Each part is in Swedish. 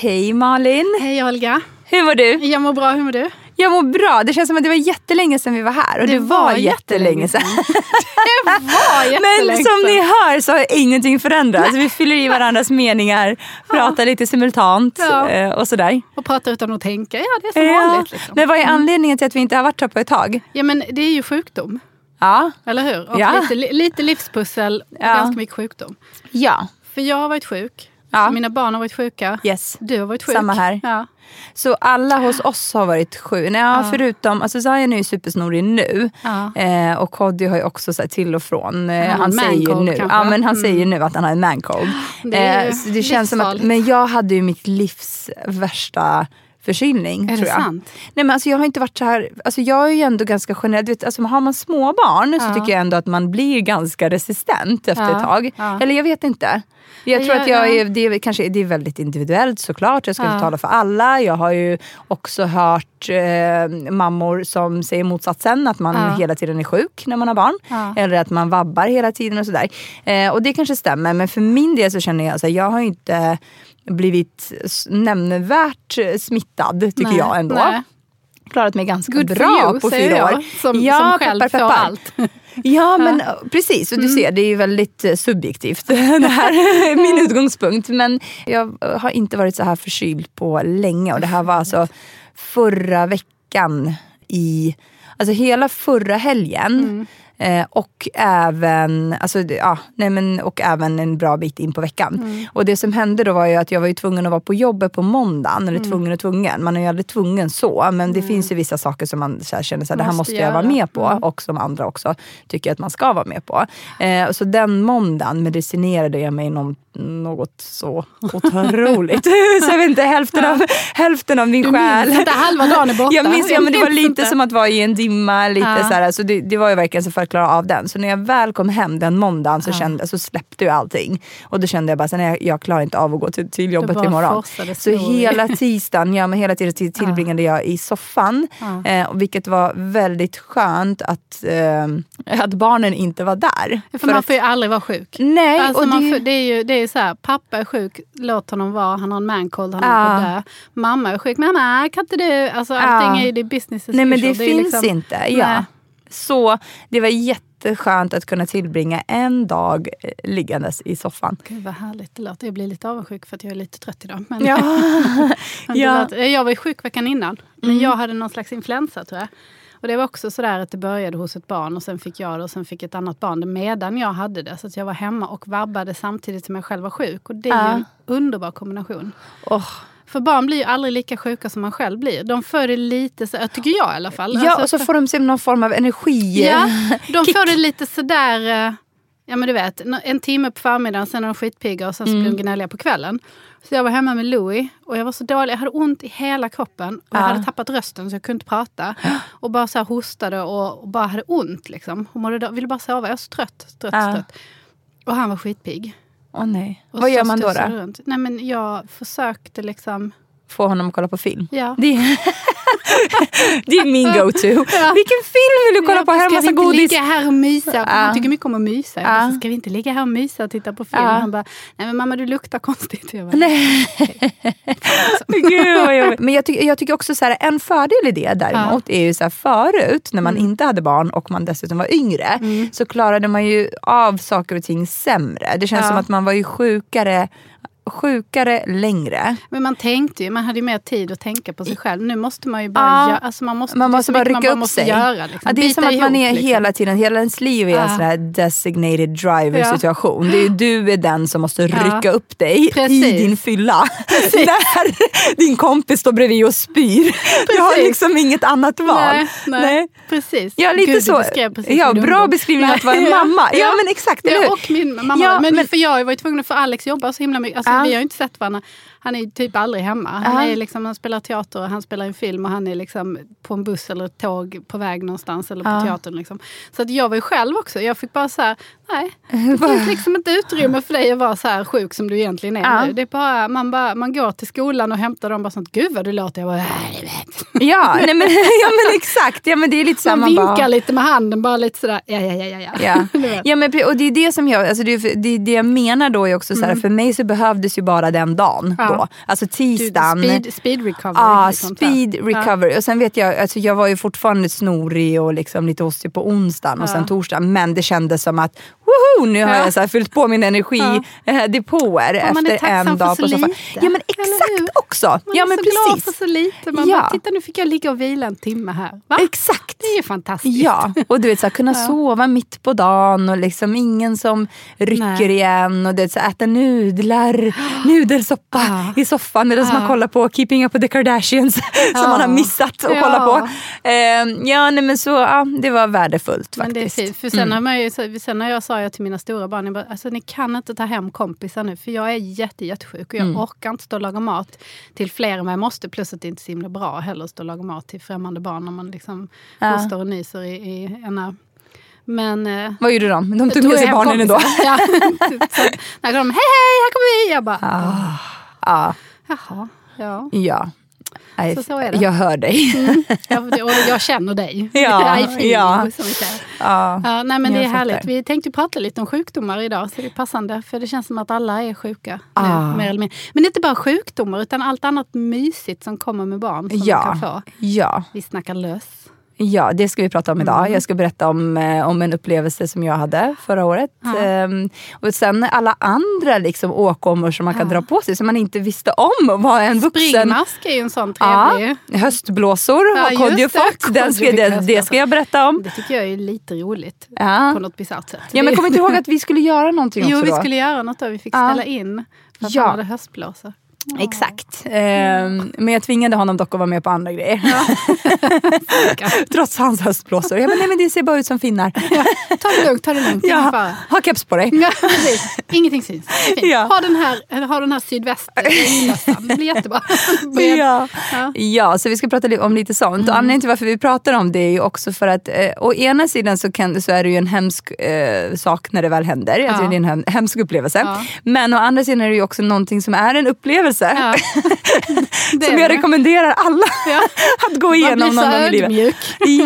Hej Malin! Hej Olga! Hur mår du? Jag mår bra, hur mår du? Jag mår bra. Det känns som att det var jättelänge sedan vi var här. Och det, Det var, var jättelänge sedan. Det var jättelänge Men som sedan. ni hör så har ingenting förändrats. Vi fyller i varandras meningar, pratar lite simultant Ja. eh, och sådär. Och pratar utan att tänka, ja det är som Ja. vanligt. Liksom. Men vad är anledningen till att vi inte har varit här på ett tag? Ja men det är ju sjukdom, Ja. eller hur? Och Ja. lite, li- lite livspussel och Ja. ganska mycket sjukdom. Ja. För jag har varit sjuk, Ja. mina barn har varit sjuka, Yes. du har varit sjuk. Samma här. Ja. Så alla hos oss har varit sju. Nej, ja. Förutom, alltså Zion är ju supersnorig nu. Ja. Eh, och Kodjo har ju också så till och från. Eh, han en säger nu, kanske. ja, men han Mm. säger nu att han har en mancold. Det är så det känns som att, men jag hade ju mitt livs värsta förkylning. Är tror jag. sant? Nej, men alltså, jag har inte varit så här, alltså, jag är ju ändå ganska generell. Du vet, alltså, har man små barn så Ja. tycker jag ändå att man blir ganska resistent efter Ja. ett tag. Ja. Eller jag vet inte. Jag Ja, tror att jag ja. är, det, är, kanske, det är väldigt individuellt såklart. Jag ska Ja. inte tala för alla. Jag har ju också hört eh, mammor som säger motsatsen. Att man Ja. hela tiden är sjuk när man har barn. Ja. Eller att man vabbar hela tiden och sådär. Eh, och det kanske stämmer. Men för min del så känner jag att jag har inte blivit nämnvärt smittad tycker Nej, jag ändå. nej. Klarat mig ganska Good bra you, på fyra jag, år. som- ja, som själv peppar, peppar. allt. Ja, men eh, precis. Och du ser, det är ju väldigt eh, subjektivt det här är min utgångspunkt. Men jag eh, har inte varit så här förkyld på länge. Och det här var alltså förra veckan i, alltså hela förra helgen. Eh, och, även, alltså, ja, nej men, och även en bra bit in på veckan. Och det som hände då var ju att jag var ju tvungen att vara på jobbet på måndagen. Eller tvungen och tvungen. Man är ju aldrig tvungen så. Men det finns ju vissa saker som man så här, känner att det här Måste jag vara med på. Och som andra också tycker att man ska vara med på. Eh, så den måndagen medicinerade jag mig någon, något så otroligt. så jag vet inte, hälften av, hälften av min Du själ. minns inte halva dagen är borta. Jag minns, ja, men det var lite som att vara i en dimma. Lite Ja. så här, alltså det, det var ju verkligen så för klara av den. Så när jag väl kom hem den måndagen så, kände, så släppte ju allting. Och då kände jag bara, nej, jag, klarar inte av att gå till, till jobbet imorgon. Så hela tisdagen, ja, men hela tiden till- tillbringade jag i soffan. Eh, vilket var väldigt skönt att, eh, att barnen inte var där. För man att, får ju aldrig vara sjuk. nej, Alltså och det, får, det är ju det är så här, pappa är sjuk, låt honom vara, han har en mancold, han Ja. är på dö. Mamma är sjuk, mamma kan inte du? Alltså allting är ju det business as Nej men det ju finns liksom- inte. Ja. Nej. Så det var jätteskönt att kunna tillbringa en dag eh, liggandes i soffan. Gud vad härligt det låter. Jag blir lite avundsjuk för att jag är lite trött idag. Men, Ja. men Ja. låter- jag var ju sjuk veckan innan. Men jag hade någon slags influensa tror jag. Och det var också sådär att det började hos ett barn och sen fick jag det och sen fick ett annat barn det medan jag hade det. Så att jag var hemma och vabbade samtidigt som jag själv var sjuk. Och det är ju en underbar kombination. Oh. För barn blir ju aldrig lika sjuka som man själv blir. De får det lite så, tycker jag i alla fall. Ja, Alltså, och så får de någon form av energi. Ja, de Kick. får det lite sådär, eh, ja men du vet, en timme på förmiddagen, sen är de skitpigga och sen så blir Mm. de gnälliga på kvällen. Så jag var hemma med Louis och jag var så dålig, jag hade ont i hela kroppen. Och jag Ja. hade tappat rösten så jag kunde inte prata. Och bara så här hostade och, och bara hade ont liksom. Och mådde, ville bara sova, jag var så trött. trött, Ja. trött. Och han var skitpigg. Åh nej. Och Vad gör man då? då? Runt. Nej men jag försökte liksom, Få honom att kolla på film? ja. Det det är min go-to. Vilken film vill du kolla Ja, på? Här är ska vi massa inte godis. ligga här och mysa? Ja. Han tycker mycket om att mysa. Ja. bara, så ska vi inte ligga här och mysa och titta på film? Ja. Han bara, nej men mamma du luktar konstigt. Jag bara, Nej. Gud. Men jag, tycker- jag tycker också så här, en fördel i det däremot är ju så här, förut när man inte hade barn och man dessutom var yngre så klarade man ju av saker och ting sämre. Det känns Ja. som att man var ju sjukare sjukare längre. Men man tänkte ju, man hade ju mer tid att tänka på sig själv. Nu måste man ju bara Ja. göra, alltså man måste, Man måste så bara rycka man bara upp måste sig. Göra, liksom. Ja, det är Bita som att man ihop, är liksom. hela tiden, hela ens liv är en Ja. sån här designated driver situation. Det är, du är den som måste rycka upp dig Precis. i din fylla. När din kompis står bredvid och spyr. Du har Precis. liksom inget annat val. Nej, nej, precis. Ja, lite Gud, så. precis Ja, bra beskrivning Nej. att vara en mamma. Ja, men exakt? Ja, och min mamma. Ja, men, men- för jag var ju tvungen, för Alex jobbar så himla mycket. Alltså. Vi har ju inte sett varandra. Han är typ aldrig hemma. Han, är liksom, han spelar teater han spelar en film och han är liksom på en buss eller ett tåg på väg någonstans eller på Ja. teatern. Liksom. Så att jag var ju själv också. Jag fick bara så här, nej. Det finns liksom inte utrymme för dig att vara så här sjuk som du egentligen är Ja. nu. Det är bara, man, bara, man går till skolan och hämtar dem bara sånt, gud vad du låter. Jag bara. Ja, nej, men, ja men exakt. Ja, men det är lite så man man vinkar bara, lite med handen, bara lite sådär, ja ja ja ja. ja. Ja. Ja, men, och det är det som jag, alltså det, det, jag menar då är också så här, för mig så behövdes ju bara den dagen Mm. Ja. Då. Alltså tisdagen. speed, speed recovery. Ja, så speed recovery. Och sen vet jag, alltså jag var ju fortfarande snorig och liksom lite hostig på onsdagen och Ja. sen torsdagen. Men det kändes som att woho, nu har Ja. jag så fyllt på min energidepåer Ja, är efter en dag så på soffan. Ja men exakt också. Man ja är men så glad precis. för så lite. Man Ja. bara, titta nu fick jag ligga och vila en timme här. Va? Exakt. Det är ju fantastiskt. Ja, och du vet så här, kunna sova mitt på dagen och liksom ingen som rycker Nej. igen och det, är så här, äta nudlar, nudelsoppa Ah. i soffan medan man Ah. kollar på Keeping Up With The Kardashians som man har missat att Ja. kolla på. Eh, ja, nej, men så ja, det var värdefullt Men det är faktiskt. Mm. fint. För sen, har man ju, så- sen när jag sa jag till mina stora barn, jag bara, alltså, ni kan inte ta hem kompisar nu för jag är jätte, jättesjuk och jag Mm. orkar inte stå och laga mat till fler än vad jag måste. Plus att det inte är så himla bra heller att stå och laga mat till främmande barn när man liksom Ja. hostar och nyser i, i ena... Men... eh, Vad gjorde de? De tog med sig barnen ändå. Ja. så, när de hej hej, här kommer vi! Jag bara, Ja, jaha, ja. ja. Nej, Så så är det. Jag hör dig. Ja, och jag känner dig. Ja, I ja. you, som vi säger. Ja. Ja, nej, men det Jag är härligt. fattar. Vi tänkte prata lite om sjukdomar idag, så det är passande. För det känns som att alla är sjuka. Ah. Nu, mer eller mindre. Men inte bara sjukdomar, utan allt annat mysigt som kommer med barn. Som Ja. kan få. ja. Vi snackar löss. Ja, det ska vi prata om idag. Mm. Jag ska berätta om, eh, om en upplevelse som jag hade förra året. Ja. Ehm, och sen alla andra liksom, åkommor som man kan Ja. dra på sig som man inte visste om att vara en vuxen. Springmask är ju en sån Ja, trevlig. höstblåsor Ja, har just Kodjo det. fått. Den ska, det, det ska jag berätta om. Det tycker jag är lite roligt. Ja. På något bisarrt sätt. Ja, men kom inte ihåg att vi skulle göra någonting Jo, också vi då? skulle göra något då. Vi fick ställa in. För att han hade höstblåsor. Exakt. Ehm, men jag tvingade honom dock att vara med på andra grejer. Trots hans höstblåsor. Jag bara, nej men det ser bara ut som finnar. Ta det lugnt, ta det lugnt. Ja, ha keps på dig. Ja, precis. Ingenting syns. Ja. Ha den här, ha den här sydvästmössan. Det blir jättebra. Ja. Ja. ja, så vi ska prata om lite sånt. Och anledningen till varför vi pratar om det är ju också för att eh, å ena sidan så, kan, så är det ju en hemsk eh, sak när det väl händer. Alltså Ja. det är en hem, hemsk upplevelse. Ja. Men å andra sidan är det ju också någonting som är en upplevelse. Ja. Det som jag rekommenderar alla Ja. att gå Man igenom blir så någon gång i livet. ödmjuk.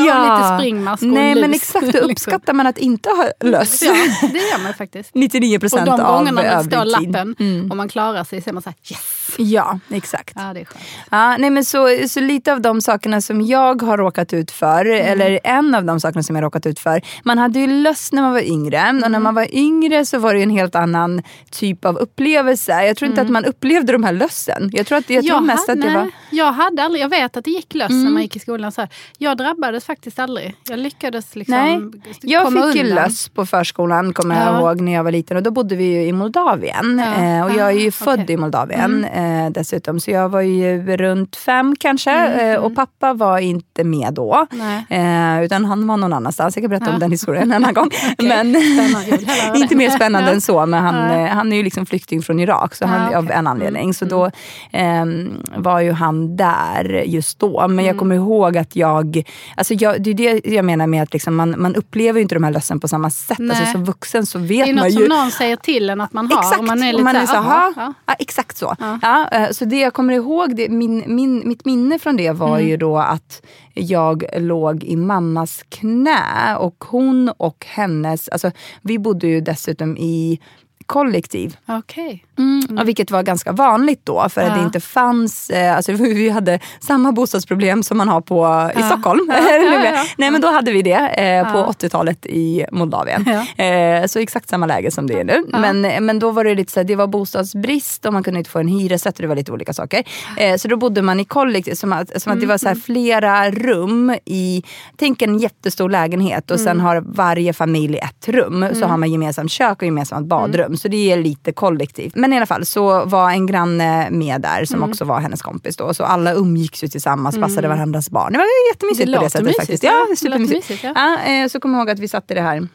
Ja. Lite springmask och Nej men exakt, då uppskattar man att inte ha löss. Ja, det gör man faktiskt. 99 Och procent de av gångerna det står övrig tid. lappen Mm. och man klarar sig så är man såhär yes. Ja, exakt. Ja, det är skönt. Ja, nej men så, så lite av de sakerna som jag har råkat ut för, Mm. eller en av de sakerna som jag har råkat ut för. Man hade ju löss när man var yngre och Mm. när man var yngre så var det en helt annan typ av upplevelse. Jag tror inte att man upplevde de här lössen. Jag tror, att, jag tror mest hade, att det var... jag hade aldrig, jag vet att det gick löss när man gick i skolan. Så här. Jag drabbades faktiskt aldrig. Jag lyckades liksom Nej, jag komma fick ju undan. löss på förskolan kommer jag Ja. ihåg när jag var liten och då bodde vi ju i Moldavien. Ja. Eh, och jag är ju Ah, född okej. i Moldavien eh, dessutom så jag var ju runt fem kanske eh, och pappa var inte med då. Eh, utan han var någon annanstans. Jag kan berätta Ja. om den historien en annan gång. Men. Jag hellre höra inte mer spännande än så. Men han, eh, han är ju liksom flykting från Irak så han, av en anledning. Så då ehm, var ju han där just då. Men Mm. jag kommer ihåg att jag, alltså jag, det är det jag menar med att liksom man, man upplever ju inte de här lössen på samma sätt. Alltså Nej. som vuxen så Det vet är man något ju som någon säger till en att man har. Exakt, man är lite man är så, "Aha." "Aha, ja, exakt så. Ja. Ja. eh, så det jag kommer ihåg, det, min, min, mitt minne från det var Mm. ju då att jag låg i mammas knä och hon och hennes, alltså vi bodde ju dessutom i kollektiv. Okej. Mm. Och vilket var ganska vanligt då för att Ja. det inte fanns, eh, alltså vi hade samma bostadsproblem som man har på, i Ja. Stockholm. Ja. Nej men då hade vi det eh, på Ja. 80-talet i Moldavien. Eh, så exakt samma läge som det är nu. Men, men då var det lite så här, det var bostadsbrist och man kunde inte få en hyresrätt och det var lite olika saker. Eh, så då bodde man i kollektiv, som att, som att det var så Mm, här flera rum i, tänk en jättestor lägenhet och Mm. sen har varje familj ett rum. Så har man gemensamt kök och gemensamt badrum. Mm. Så det är lite kollektivt. Men i alla fall så var en granne med där som Mm. också var hennes kompis då. Så alla umgicks ju tillsammans, passade varandras barn. Det var jättemysigt Det på det sättet mysigt, faktiskt. ja. Ja, supermysigt. mysigt, ja. Ja, eh, så kommer jag ihåg att vi satt i det här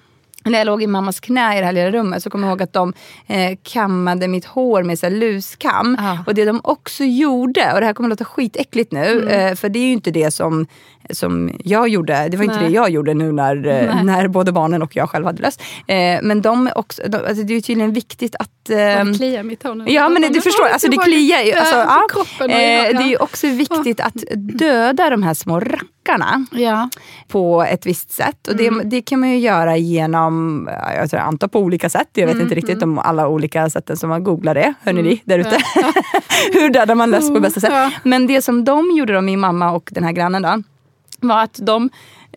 när jag låg i mammas knä i det här lilla rummet så kommer jag ihåg att de eh, kammade mitt hår med så luskam. Ja. Och det de också gjorde, och det här kommer att låta skitäckligt nu, eh, för det är ju inte det som, som jag gjorde. Det var inte Nej. det jag gjorde nu när, eh, Nej. när både barnen och jag själv hade löst. Eh, men de också, de, alltså det är tydligen viktigt att... Ehm, det kliar mitt hår nu. Ja men det, du förstår, alltså det kliar ju. Alltså, Ja, eh, det är också viktigt att döda de här små rackarna Ja. på ett visst sätt. Och det, Mm. det kan man ju göra genom, ja, jag tror jag antar på olika sätt. Jag Mm, vet inte riktigt om alla olika sätten som man googlar det. Hörni ni där ute. Ja. Hur dödar man löss på bästa sätt? Ja. Men det som de gjorde, då, min mamma och den här grannen då, var att de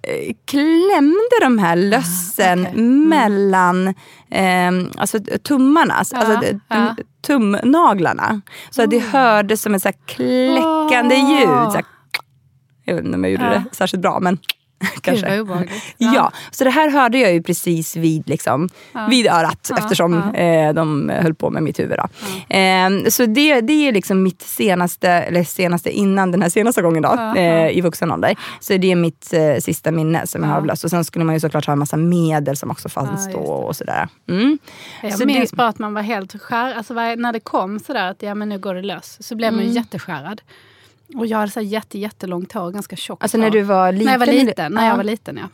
eh, klämde de här lössen Ah, okej. Mm. mellan eh, alltså, tummarna, alltså Ja, tum- ja. tumnaglarna. Så att det hördes som ett så här kläckande Åh. ljud. Så här, jag vet inte om jag gjorde Ja. det särskilt bra men Gud kanske. vad obehagligt. Ja. så det här hörde jag ju precis vid, liksom, Ja. vid örat Ja, eftersom ja. Eh, de höll på med mitt huvud. Eh, så det, det är liksom mitt senaste, eller senaste innan den här senaste gången då, Ja, eh, i vuxen ålder. Så det är mitt eh, sista minne som jag har Ja. avlöst. Och sen skulle man ju såklart ha en massa medel som också Ja, fanns då och sådär. Mm. Jag Så minns det- bara att man var helt skär, alltså när det kom sådär att ja men nu går det lös, så blev man Mm. jätteskärrad. Och jag hade så här jätte, jättelångt hår, ganska tjockt Alltså när du var liten? När jag var liten, när ja. jag var liten ja.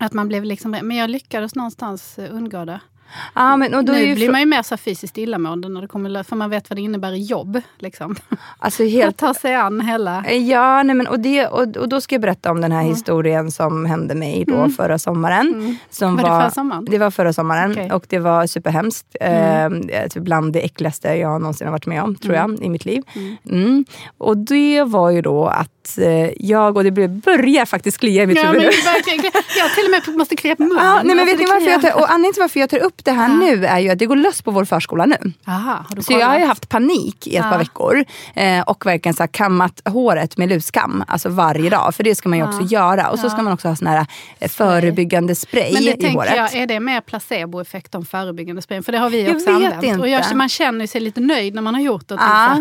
Att man blev liksom, men jag lyckades någonstans undgå det. Ja, men, och då nu ju blir man ju mer så fysiskt illamående när det kommer för man vet vad det innebär i jobb. Liksom. alltså Att helt ta sig an hela... Ja, nej men, och, det, och, och då ska jag berätta om den här historien som hände mig då Mm. förra sommaren. Som Var det förra sommaren? Det var förra sommaren Okej. och det var superhemskt. Eh, typ bland det äckligaste jag någonsin har varit med om, tror jag, i mitt liv. Mm. Och det var ju då att eh, jag, och det börjar faktiskt klia i mitt Ja, huvud men verkligen, jag till och med måste klia på munnen. Ja, nej, men Alltså, vet ni varför jag och anledningen till varför jag tar upp det här Ja. nu är ju att det går löss på vår förskola nu. Aha, Så jag har ju haft panik i ett Ja. par veckor eh, och verkligen så kammat håret med luskam alltså varje dag. För det ska man ju också göra. Och så ska man också ha sån här eh, förebyggande spray Men det i tänker håret. jag, är det mer placeboeffekt om förebyggande spray? För det har vi Jag också använt. inte. Och jag, man känner sig lite nöjd när man har gjort det. Ja.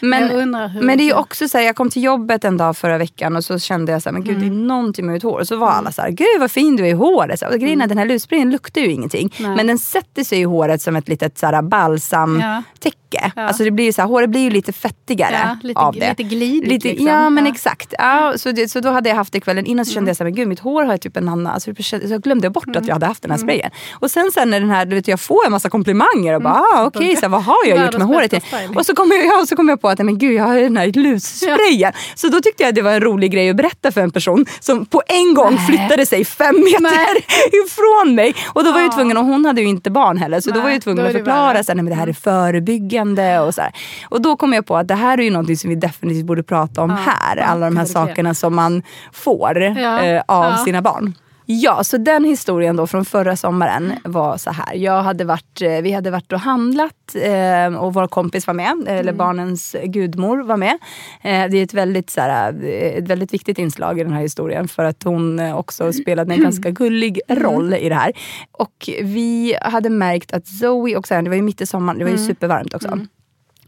Men, men det är ju också så här, jag kom till jobbet en dag förra veckan och så kände jag så här, men gud det är Mm. någonting med mitt hår. Och så var alla så här, gud vad fin du är i håret. Så, och grejen är att den här lussprayen luktar ju ingenting. Mm. Nej. Men den sätter sig i håret som ett litet så här, balsamtäcke. Ja. Alltså det blir så här, håret blir ju lite fettigare Ja, lite- av det. lite glidigt Lite, liksom. Ja men Ja. exakt. Ja, så, det, så då hade jag haft det kvällen innan så kände jag så här, men gud mitt hår har ju typ en annan, alltså, så jag glömde bort Mm. att jag hade haft den här sprayen. Och sen, sen när den här, du vet, jag får en massa komplimanger och bara, ah, okej, så här, vad har jag gjort med Mm. Håret? Och så kom jag, ja, så kom jag på att men gud, jag har den här lussprayen. Så då tyckte jag att det var en rolig grej att berätta för en person som på en gång Nej. flyttade sig fem meter Nej. ifrån mig. Och då var jag Ja. tvungen, och hon hade ju inte barn heller, så då Nej, var jag tvungen då att förklara så här, nej, men det här är förebyggande och så här. Och då kom jag på att det här är ju någonting som vi definitivt borde prata om Ja, här. Alla de här sakerna som man får eh, av sina barn. Ja, så den historien då från förra sommaren var så här. Jag hade varit, eh, vi hade varit och handlat eh, och vår kompis var med, eller Mm. barnens gudmor var med. Eh, det är ett väldigt, så här, eh, ett väldigt viktigt inslag i den här historien för att hon eh, också spelade en ganska gullig Mm. roll i det här. Och vi hade märkt att Zoe, och sen, det var ju mitt i sommaren, det var ju Mm. supervarmt också.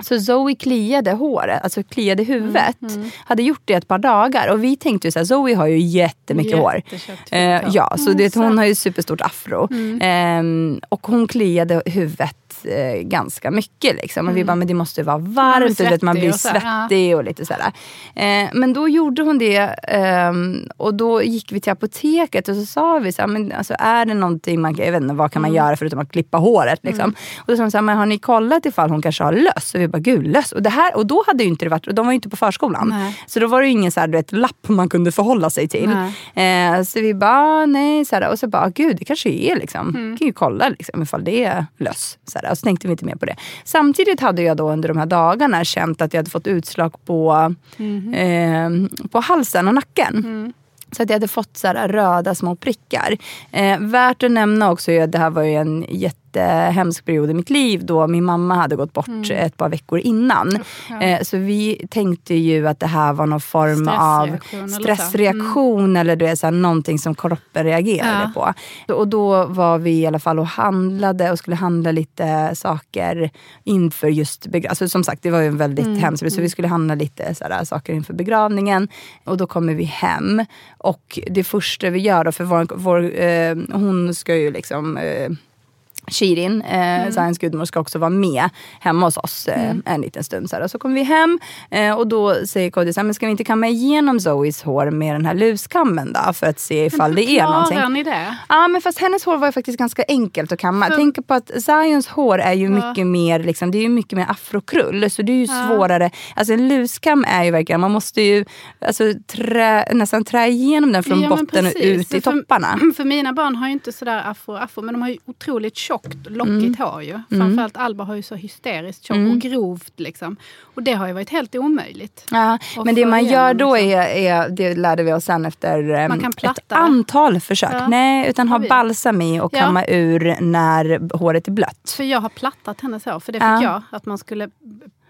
Så Zoe kliade håret, alltså kliade huvudet. Mm, Hade gjort det ett par dagar. Och vi tänkte ju så här, Zoe har ju jättemycket hår. Eh, ja, så Mm, det, hon har ju superstort afro. Mm. Ehm, och hon kliade huvudet eh, ganska mycket. Liksom. Och vi bara, men det måste vara varmt, du vet, man blir svettig och så svettig och lite sådär. Eh, men då gjorde hon det ehm, och då gick vi till apoteket och så sa vi så här, men alltså, är det någonting man jag vet inte, vad kan man göra förutom att klippa håret? Liksom. Och då sa hon så här, men har ni kollat ifall hon kanske har löss? Och vi bara, gud löss? Och, det här, och då hade ju inte det varit, och de var ju inte på förskolan. Nej. Så då var det ju ingen så här, du vet, lapp man kunde förhålla sig till. Eh, så vi bara, nej, så här, och så bara, gud det kanske är liksom. Mm. kan ju kolla liksom, ifall det är löss. Så, och så tänkte vi inte mer på det. Samtidigt hade jag då under de här dagarna känt att jag hade fått utslag på, Mhm. eh, på halsen och nacken. Mm. Så att jag hade fått så röda små prickar. Eh, värt att nämna också är att det här var ju en jättehemsk period i mitt liv då min mamma hade gått bort ett par veckor innan. Mm. ja. eh, så vi tänkte ju att det här var någon form av Stressreaktion stressreaktion eller du vet, så här, någonting som kroppen reagerade på. Och då var vi i alla fall och handlade och skulle handla lite saker inför just begravningen. Alltså, som sagt, det var ju en väldigt Mm, hemskt så vi skulle handla lite så här, saker inför begravningen. Och då kommer vi hem och det första vi gör då, för vår, vår, eh, hon ska ju liksom eh, Shirin, eh, Mm. Zayans gudmor, ska också vara med hemma hos oss eh, en liten stund. Så, här. Och så kommer vi hem eh, och då säger Kodjo så här, men ska vi inte kamma igenom Zoes hår med den här luskammen då? För att se ifall det är någonting. Klarar ni det? Ja men fast hennes hår var ju faktiskt ganska enkelt att kamma. För- Tänk på att Zions hår är ju Ja. mycket mer liksom, det är ju mycket mer afrokrull. Så det är ju Ja. svårare. Alltså en luskam är ju verkligen, man måste ju alltså, trä, nästan trä igenom den från Ja, men botten och ut i För- topparna. För mina barn har ju inte sådär afro-afro, men de har ju otroligt tjockt, lockigt Mm. hår ju. Framförallt Alba har ju så hysteriskt tjockt och grovt liksom. Och det har ju varit helt omöjligt. Ja, men det man gör då liksom. är, är, det lärde vi oss sen efter em, Man kan ett platta det. antal försök. Ja. Nej, utan ha balsam i och Ja. kamma ur när håret är blött. För jag har plattat hennes hår, för det fick Ja. jag. Att man skulle,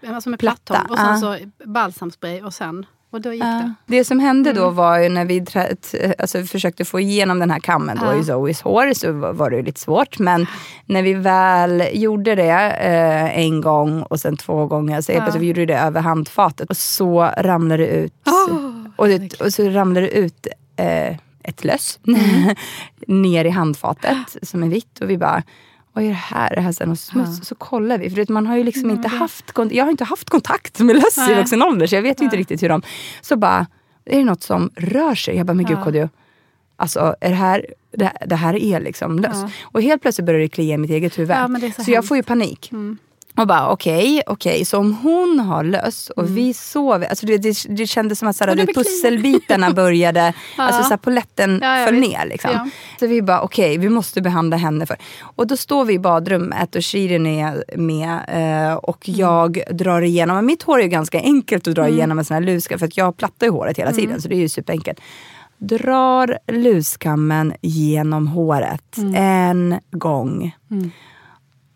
alltså med Platta, platthår och sen så balsamspray och sen, och då gick Ja. det. Det som hände Mm. då var ju när vi t- alltså, försökte få igenom den här kammen då Ja. i Zoes hår så var det ju lite svårt. Men när vi väl gjorde det eh, en gång och sen två gånger, så, så vi gjorde det över handfatet och så ramlade det ut, Åh, och, det, och så ramlade det ut eh, ett löss Mm. ner i handfatet som är vitt och vi bara vad är det här? Det här är något smuts. Så kollar vi. För man har ju liksom inte haft, jag har inte haft kontakt med löss i vuxen ålder så jag vet ju inte riktigt hur de... Så bara, är det något som rör sig? Jag bara, men gud Ja. Kodjo. Alltså är det här, det, det här är liksom löss. Ja. Och helt plötsligt börjar det klia i mitt eget huvud. Ja, så så jag får ju panik. Mm. Och bara okej, okej. Så om hon har löss och vi sover. Alltså det, det, det kändes som att såhär, blir pusselbitarna började, Ja. alltså såhär, poletten Ja, föll ner. Liksom. Ja. Så vi bara okej, vi måste behandla henne för. Och då står vi i badrummet och Shirin är med eh, och Mm. jag drar igenom. Men mitt hår är ganska enkelt att dra igenom med sån här luska för att jag plattar ju håret hela Mm. tiden så det är ju superenkelt. Drar luskammen genom håret Mm. en gång.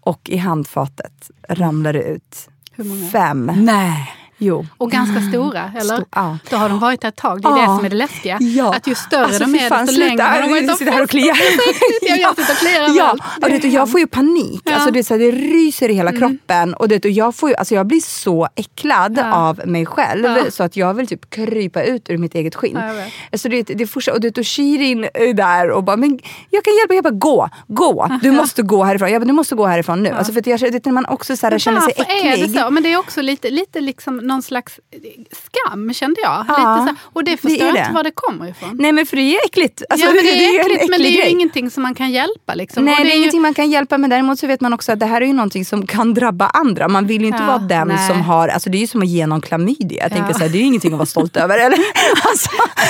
Och i handfatet ramlar det ut Hur många? fem. Nej. Jo. Och ganska stora, eller? Stor- ja. Då har de varit där ett tag. Det är Ja. det som är det läskiga. Ja. Att ju större Alltså, de är, fan, desto längre har de varit. Jag sitter här och kliar. Jag jag sitter och kliar Ja, och det, jag får ju panik. Ja. Alltså det, så här, det ryser i hela kroppen. Och, det, och jag, får ju, alltså jag blir så äcklad av mig själv så att jag vill typ krypa ut ur mitt eget skinn. Alltså det, det första, och, det, och Shirin är där och bara, men jag kan hjälpa, jag bara gå, gå. Du måste gå härifrån. Jag bara, du måste gå härifrån nu. Alltså för att jag, det, man också så här, känner sig äcklig. är det så? Men det är också lite, lite liksom någon slags skam kände jag. Ja, lite så och det det förstår är jag det. inte var det kommer ifrån. Nej men för det är äckligt. Alltså, ja, men det är en äckligt, men det är ju ingenting som man kan hjälpa. Liksom. Nej, Och det är ju- ingenting man kan hjälpa men däremot så vet man också att det här är ju någonting som kan drabba andra. Man vill ju inte Ja, vara den nej. som har, alltså det är ju som att ge någon klamydia. Jag Ja. tänker så här, det är ju ingenting att vara stolt över. Eller? Alltså,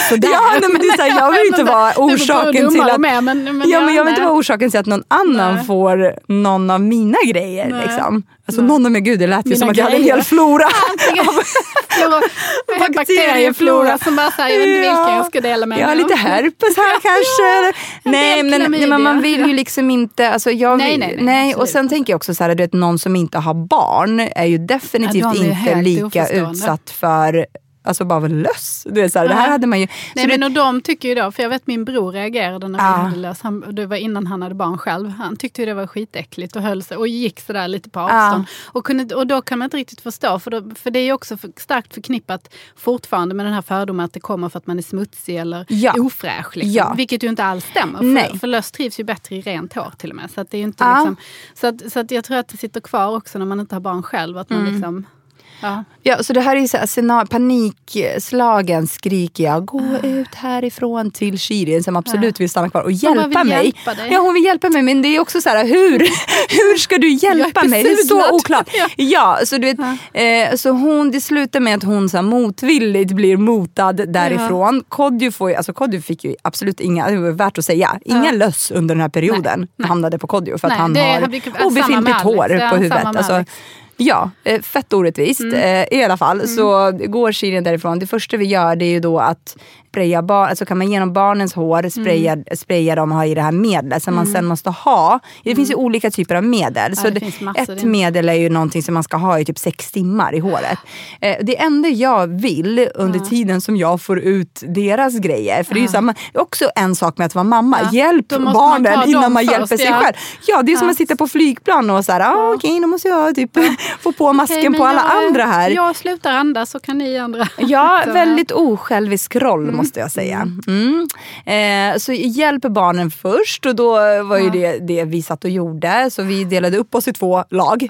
Sådär. ja, nej, men det är så här, jag vill inte vara Det orsaken till att... är, men, men ja, men jag vill inte vara orsaken till att någon annan Nej. får någon av mina grejer. Nej. Liksom. Alltså någon av mina, gud det lät ju Mina som att jag hade en hel flora. Antingen flora, bakterieflora. som bara säger, jag vet inte vilka jag ska dela med Jag har mig av. lite herpes här kanske. nej, men, nej, men man vill ju liksom inte... Alltså jag Nej, vill, nej, nej, och sen tänker jag också så här, du vet, någon som inte har barn är ju definitivt Ja, är inte lika utsatt för alltså bara var löss. Du vet, så här, Det här hade man ju... Nej, men det, och de tycker ju då, för jag vet min bror reagerade när vi hade lös. Han, det var innan han hade barn själv. Han tyckte ju det var skitäckligt och höll sig och gick sådär lite på avstånd. Och, kunde, och då kan man inte riktigt förstå, för, då, för det är ju också för, starkt förknippat fortfarande med den här fördomen att det kommer för att man är smutsig eller Ja. ofräsch. Liksom. Ja. Vilket ju inte alls stämmer. Nej. För, för löss trivs ju bättre i rent hår till och med. Så, att det är inte liksom, så, att, så att jag tror att det sitter kvar också när man inte har barn själv. Att man Mm. liksom, ja. ja, så det här är ju så här, panikslagen skriker jag, gå ut härifrån till Shirin som absolut vill stanna kvar och hjälpa vill mig. hjälpa dig. Ja, hon vill hjälpa mig men det är också så här, hur, hur ska du hjälpa mig? Det är så oklart. Ja. Ja, så du vet, eh, så hon, det slutar med att hon så här, motvilligt blir motad därifrån. Kodjo, får ju, alltså Kodjo fick ju absolut inga, det var värt att säga, inga löss under den här perioden hamnade på Kodjo för att Nej, han har obefintligt hår Ja, på huvudet. Alltså. Ja, eh, fett orättvist. Eh, I alla fall så går Shirin därifrån. Det första vi gör det är ju då att spraya barn, alltså kan man genom barnens hår spraya, spraya dem och ha i det här medlet som man sen måste ha. Det finns ju olika typer av medel. så det ett medel är ju någonting som man ska ha i typ sex timmar i håret. Eh, det enda jag vill under tiden som jag får ut deras grejer, för det är ju samma, också en sak med att vara mamma. Ja. Hjälp måste man barnen innan man hjälper sig ja. själv. Ja, det är som att sitta på flygplan och såhär, ah, okej då måste jag typ få på masken men på alla jag, andra här. Jag slutar andas så kan ni andra. Ja, väldigt osjälvisk roll måste jag säga. Mm. Eh, så hjälp barnen först och då var ju det det vi satt och gjorde. Så vi delade upp oss i två lag.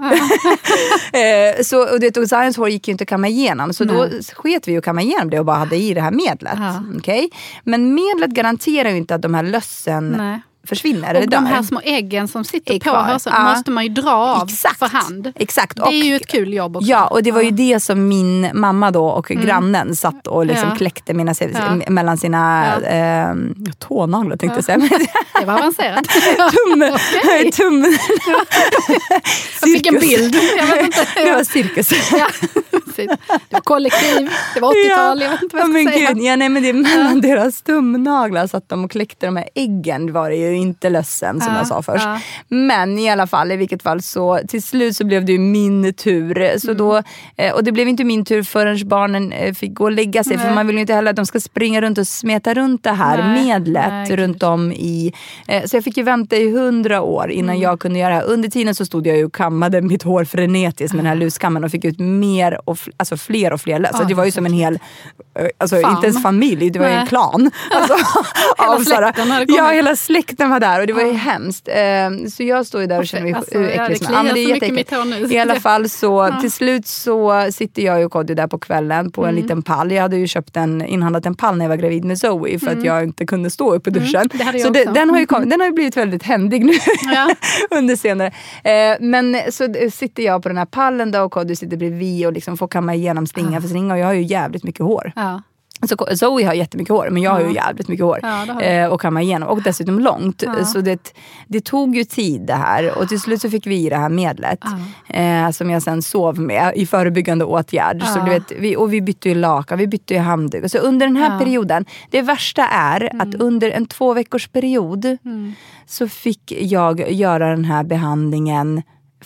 eh, så, och det, och Zions hår gick ju inte att kamma igenom så då sket vi att kamma igenom det och bara hade i det här medlet. Ja. Okej? Men medlet garanterar ju inte att de här lössen Nej. Försvinner Och de här små äggen som sitter på hörseln Ja. måste man ju dra av Exakt. för hand. Exakt. Det är ju ett kul jobb också. Ja, och det var ju det som min mamma då och grannen satt och liksom Ja. kläckte mina, Ja. mellan sina Ja. eh, tånaglar tänkte jag säga. Men Det var avancerat. tum, Okej. tum, Jag fick en bild. Jag vet inte. Det var cirkus. Ja, det var kollektiv, det var 80-tal, jag vet inte vad ja, jag men ska säga. gud, ja, nej, men det är mellan deras tumnaglar satt de och kläckte de här äggen. Var det ju inte lössen som Ja, jag sa först. ja. Men i alla fall, i vilket fall så till slut så blev det ju min tur. Så Mm. då, eh, och det blev inte min tur förrän barnen eh, fick gå och lägga sig. För Nej. man vill ju inte heller att de ska springa runt och smeta runt det här Nej, medlet nej, runt om i... Eh, så jag fick ju vänta i hundra år innan Mm. jag kunde göra det här. Under tiden så stod jag ju och kammade mitt hår frenetiskt med den här luskammen och fick ut mer och alltså fler och fler löss. Ja, det var ju som en hel, alltså Fam. inte ens familj, det var ju en klan. Alltså, Hela av släkten hade kommit. Ja, hela släkten var där och det var ju hemskt. Eh, så jag står ju där och känner mig Alltså, ja, äcklig det som kliar men mycket i jätteäckligt. I alla fall så till slut så sitter jag och Kodjo där på kvällen på en liten pall. Jag hade ju köpt en, inhandlat en pall när jag var gravid med Zoe för att jag inte kunde stå upp i duschen. det hade jag så det, den, har ju kommit, den har ju blivit väldigt händig nu Ja. under senare. Eh, men så sitter jag på den här pallen då och Kodjo sitter bredvid och liksom får kamma igenom slinga för slinga och jag har ju jävligt mycket hår. Ja. Så Zoe har jättemycket hår men jag har ju jävligt mycket hår. Ja, eh, och kamma igenom och dessutom långt. Så det, det tog ju tid det här och till slut så fick vi i det här medlet. Eh, som jag sen sov med i förebyggande åtgärd. Så Ja. du vet, vi, och vi bytte ju lakan, vi bytte ju handduk. Så under den här Ja. perioden, det värsta är att under en två veckors period så fick jag göra den här behandlingen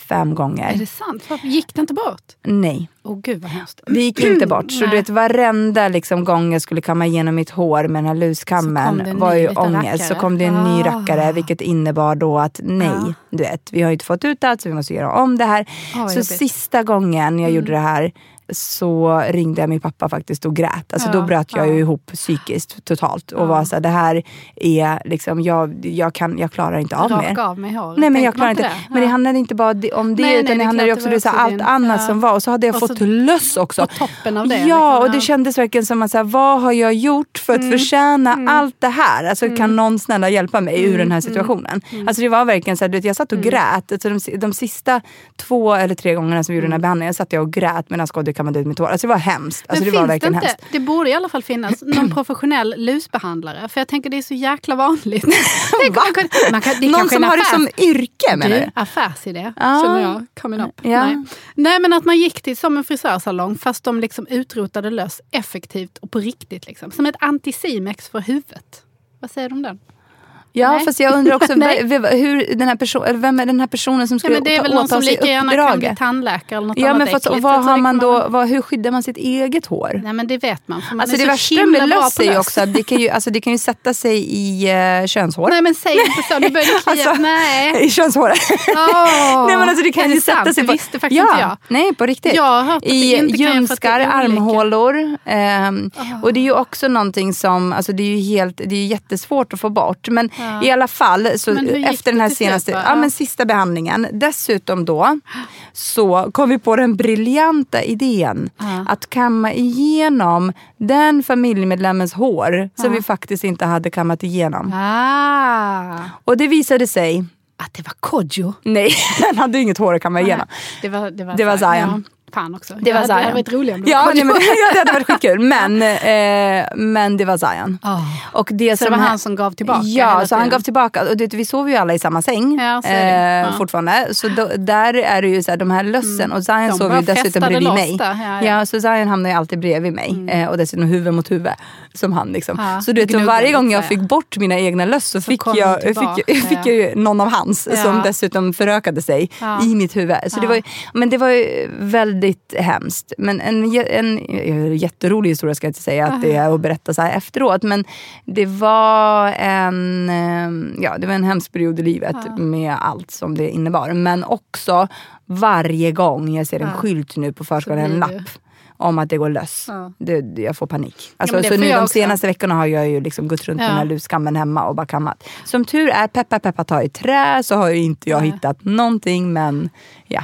fem Är gånger. det sant? Varför gick det inte bort? Nej. Åh gud vad hemskt. Det gick inte bort. Så du vet varenda liksom, gång jag skulle kamma igenom mitt hår med den här luskammen en var ju ångest. Så kom det en ny Ah. rackare vilket innebar då att nej, Ja. du vet, vi har ju inte fått ut allt så vi måste göra om det här. Ah, så jobbigt. Mm. sista gången jag gjorde det här så ringde jag min pappa faktiskt och grät. Alltså, Ja, Då bröt jag ja. ju ihop psykiskt totalt och Ja. var så här, det här är liksom, jag, jag, kan, jag klarar inte av mer. Av mig håret. Nej men jag klarar inte. det? Men det handlade inte bara om det Nej, nej, utan det det handlade också om allt din- annat som var. Och så hade jag Och fått så- löss också. På toppen av det. Ja, och det kändes verkligen som att så här, vad har jag gjort för att Mm. förtjäna allt det här? Alltså, Kan någon snälla hjälpa mig ur Mm. den här situationen? Alltså, det var verkligen så här, du vet, jag satt och grät. Alltså, de, de sista två eller tre gångerna som vi gjorde den här behandlingen satt jag och grät medan Skodjo kammade ut mitt hår. Alltså, det var hemskt. Alltså, Men det finns det inte, hemskt. det borde i alla fall finnas någon professionell lusbehandlare. För jag tänker det är så jäkla vanligt. Man kan, man kan, det Någon som har det som yrke menar Du, affärsidé, Ja. känner jag. Coming up. Ja. Nej. Nej, men att man gick till som en frisörsalong fast de liksom utrotade löss effektivt och på riktigt. Liksom. Som ett anticimex för huvudet. Vad säger du om den? Ja, Nej. fast jag undrar också hur den här person, vem är den här personen som Ja, skulle men det är väl någon som lika gärna kan bli tandläkare eller något Ja, men fast, äckligt. vad har det man då, vad, hur skyddar man sitt eget hår? Nej men det vet man. Man Alltså är det värsta med löss är ju också att det kan ju, alltså det kan ju sätta sig i uh, könshår. Nej men säg inte så, nu börjar det. Alltså, Nej. I könshåret. Åh, Nej men alltså det kan ju det sätta sig Det på... visste faktiskt ja, inte jag. Nej, på riktigt. Jag har hört det I det ljumskar, armhålor. ehm, Och det är ju också någonting som, alltså det är ju helt, det är ju jättesvårt att få bort. Men Ja. I alla fall, så efter den här senaste, ja, men sista behandlingen. Dessutom då, så kom vi på den briljanta idén Ja. att kamma igenom den familjemedlemmens hår som vi faktiskt inte hade kammat igenom. Ah, Och det visade sig, att det var Kodjo. nej, den hade inget hår att kamma igenom. Det var, det var, Det var Zion. Fan också. Det var Zion. Det hade varit roligt om det Ja, var nej, Kodjo. men, ja, det hade varit skitkul. Men, eh, men det var Zion. Ah. Och det Så det var han som gav tillbaka Ja, så han gav tillbaka. Och det, vi sov ju alla i samma säng Ja, så eh, Ja. fortfarande. Så då, där är det ju så här, de här lössen. Och Zion De sov ju dessutom bredvid mig. där, ja, så Zion hamnade ju alltid bredvid mig. Eh, och dessutom huvud mot huvud. Som han liksom. Så du vet, så varje gång jag ja. fick bort mina egna löss så, fick, kom jag, fick, jag, fick jag ju någon av hans. Som dessutom förökade sig i mitt huvud. Så det var, men det var ju väldigt hemskt. Men en, en, en jätterolig historia ska jag inte säga att det är att berätta så här efteråt. Men det var en, eh, ja, det var en hemsk period i livet med allt som det innebar. Men också varje gång jag ser en skylt nu på förskolan, en lapp om att det går löss. Ja. Det, jag får panik. Alltså, det så nu de också. senaste veckorna har jag ju liksom gått runt med Ja. den här luskammen hemma och bara kammat. Som tur är, peppa peppa ta i trä, så har ju inte jag Nej. hittat någonting. Men ja.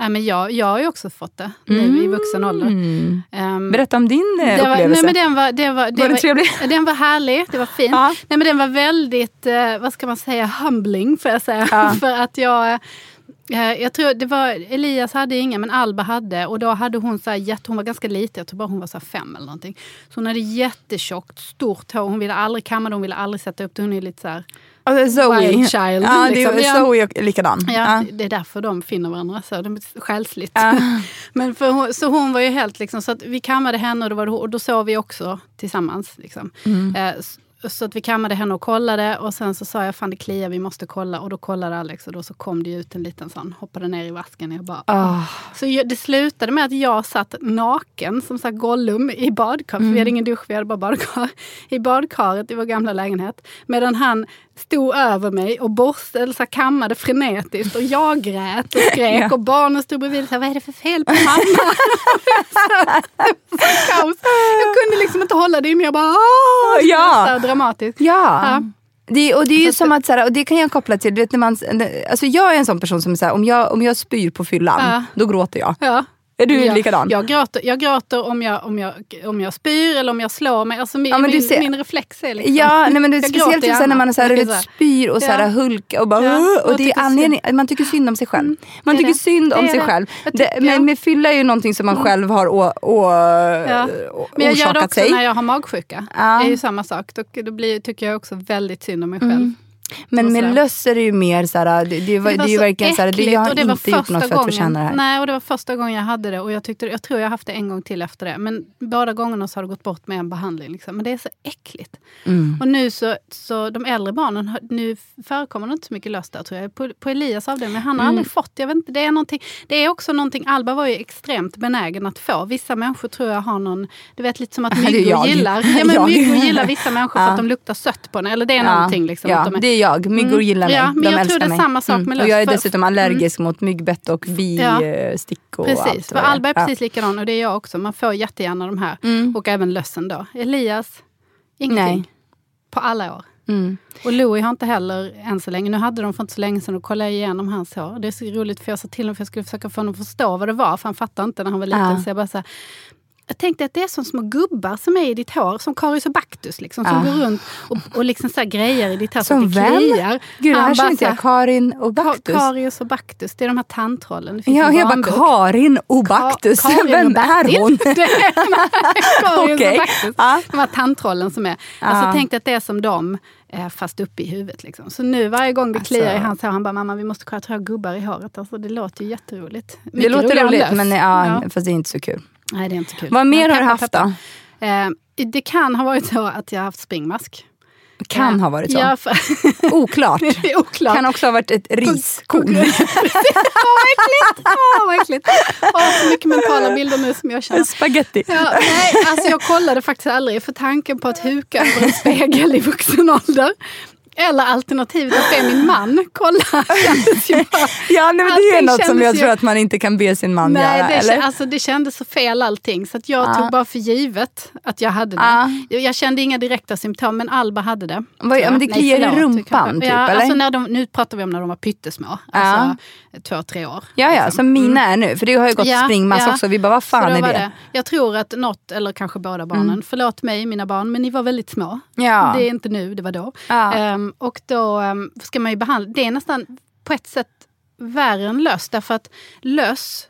Nej, men jag, jag har ju också fått det nu i vuxen ålder. Mm. Ehm, Berätta om din var, upplevelse. nej, men den var, det var, det Var den trevlig? Den var härlig, det var fint. Ja. Nej, men den var väldigt, eh, vad ska man säga, humbling får jag säga. Ja. För att jag, eh, jag tror det var, Elias hade inga men Alba hade och då hade hon så här, jätte, hon var ganska liten, jag tror bara hon var så fem eller någonting. Så hon hade jättetjockt, stort hår, hon ville aldrig kamma det, hon ville aldrig sätta upp det. Hon är lite så här, Alltså, Zoe. Wild child, Ja, det liksom. är, Ja. Zoe är likadan. Ja, Ja. Det är därför de finner varandra så, de är själsligt. Ja. Men för hon, så hon var ju helt liksom, så att vi kammade henne och då, var det, och då sov vi också tillsammans. Liksom. Mm. Eh, så att vi kammade henne och kollade och sen så sa jag fan det kliar, vi måste kolla. Och då kollade Alex och då så kom det ut en liten sån, hoppade ner i vasken. Jag bara, Ah. Så det slutade med att jag satt naken som sagt Gollum i badkar. För Mm. vi hade ingen dusch, vi hade bara badkar. I badkaret i vår gamla lägenhet. Medan han stod över mig och borstade, eller så kammade frenetiskt. Och jag grät och skrek. Ja. Och barnen stod bredvid och sa, vad är det för fel på mamma? så, så kaos. Jag kunde liksom inte hålla det inne. Jag bara, Åh! Ja. Dramatiskt. Ja. Ja. Det, och det är ju Så att som att, så här, och det kan jag koppla till, du vet, när man, alltså jag är en sån person som, så här, om, jag, om jag spyr på fyllan, Ja. då gråter jag. Ja. Är du jag, likadan? Jag gråter, jag gråter om, jag, om, jag, om jag spyr eller om jag slår mig. Alltså min, Ja, men du min, min reflex är liksom... Ja, nej, men det är speciellt gråter ju sen när man är så här, så spyr och så här, Ja. hulka och bara Ja, och det är anledning, man tycker synd om sig själv. Man det är tycker det. synd om sig det. själv. Det, men med fylla är ju någonting som man själv har å, å, Ja. Men jag gör det också sig. när jag har magsjuka. Ja. Det är ju samma sak. Då, då blir, tycker jag också väldigt synd om mig själv. Men med löss är det ju mer så här, det, det, var, det, är ju så verkligen så här, det, jag har det var inte gjort något för att gången, förtjäna det här. Nej, och det var första gången jag hade det och jag, tyckte, jag tror jag haft det en gång till efter det. Men båda gångerna så har det gått bort med en behandling. Liksom. Men det är så äckligt. Mm. Och nu så, så de äldre barnen, nu förekommer det inte så mycket löss där tror jag. På, på Elias avdelning, men han har Mm. aldrig fått. Jag vet inte, det, är någonting, det är också någonting, Alba var ju extremt benägen att få. Vissa människor tror jag har någon, du vet lite som att Det är myggor gillar, ja, men myggor gillar vissa människor för Ja. att de luktar sött på en. Eller det är Ja, någonting. Liksom, ja, att de är, det är jag. Myggor gillar mig. Ja, men De jag tror det är mig. Mm. samma sak med Och jag är löss. Dessutom allergisk mot myggbett och Ja. bistickor. och Precis, allt för Alba är Ja. precis likadan och det är jag också. Man får jättegärna de här. Mm. Och även lössen då. Elias, ingenting. Nej. På alla år. Mm. Och Louie har inte heller än så länge. Nu hade de för inte så länge sedan och kollade igenom hans hår. Det är så roligt för jag sa till honom för jag skulle försöka få honom att förstå vad det var. För han fattade inte när han var liten. Ja. Så jag bara så här, jag tänkte att det är som små gubbar som är i ditt hår, som Karius och Baktus. Liksom, som Ja. går runt och, och liksom så grejer i ditt hår så Som att det vem? kliar. Gud, det här känner inte så jag. Karin och Ka- Baktus. Karius och Baktus, det är de här tandtrollen. Det Ja, jag bara. Karin och Baktus. Ka- Karin Vem är hon? Det är Karin Okej. och Baktus. Ja. De här tandtrollen som är. Ja. Alltså tänk dig att det är som dem, eh, fast uppe i huvudet. Liksom. Så nu varje gång det Alltså- kliar i hans hår, han bara mamma vi måste kolla att jag har gubbar i håret. Alltså, det låter ju jätteroligt. Det Mycket låter roligare än roligt, men ja, Ja. fast det är inte så kul. Nej det är inte kul. Vad mer har du haft då? Eh, det kan ha varit så att jag har haft springmask. Kan Eh, ha varit så. Ja, för, Oklart. oklart. Kan också ha varit ett riskorn. Åh vad äckligt! Åh vad äckligt! Åh, så mycket mentala bilder nu som jag känner. Spaghetti. Ja, nej, alltså jag kollade faktiskt aldrig för tanken på att huka över en spegel i vuxen ålder. Eller alternativet att be min man kolla. Ja, nej, men det är något som jag ju- tror att man inte kan be sin man Nej, göra. det, eller? alltså, det kändes så fel allting. Så att jag Ja. tog bara för givet att jag hade det. Ja. Jag, kände inga direkta symptom, men Alba hade det. Vad- ja, men det kliar i rumpan, typ, ja, eller? Alltså när de, nu pratar vi om när de var pyttesmå. Alltså två, tre år. Ja, ja, liksom. som mina är nu. För det har ju gått Ja, springmass ja. också. Vi bara, vad fan är var det? Jag tror att något, eller kanske båda barnen, förlåt mig mina barn, men ni var väldigt små. Ja. Det är inte nu, det var då. Ja. Ehm, och då ehm, ska man ju behandla, det är nästan på ett sätt värre än löss. Därför att löss,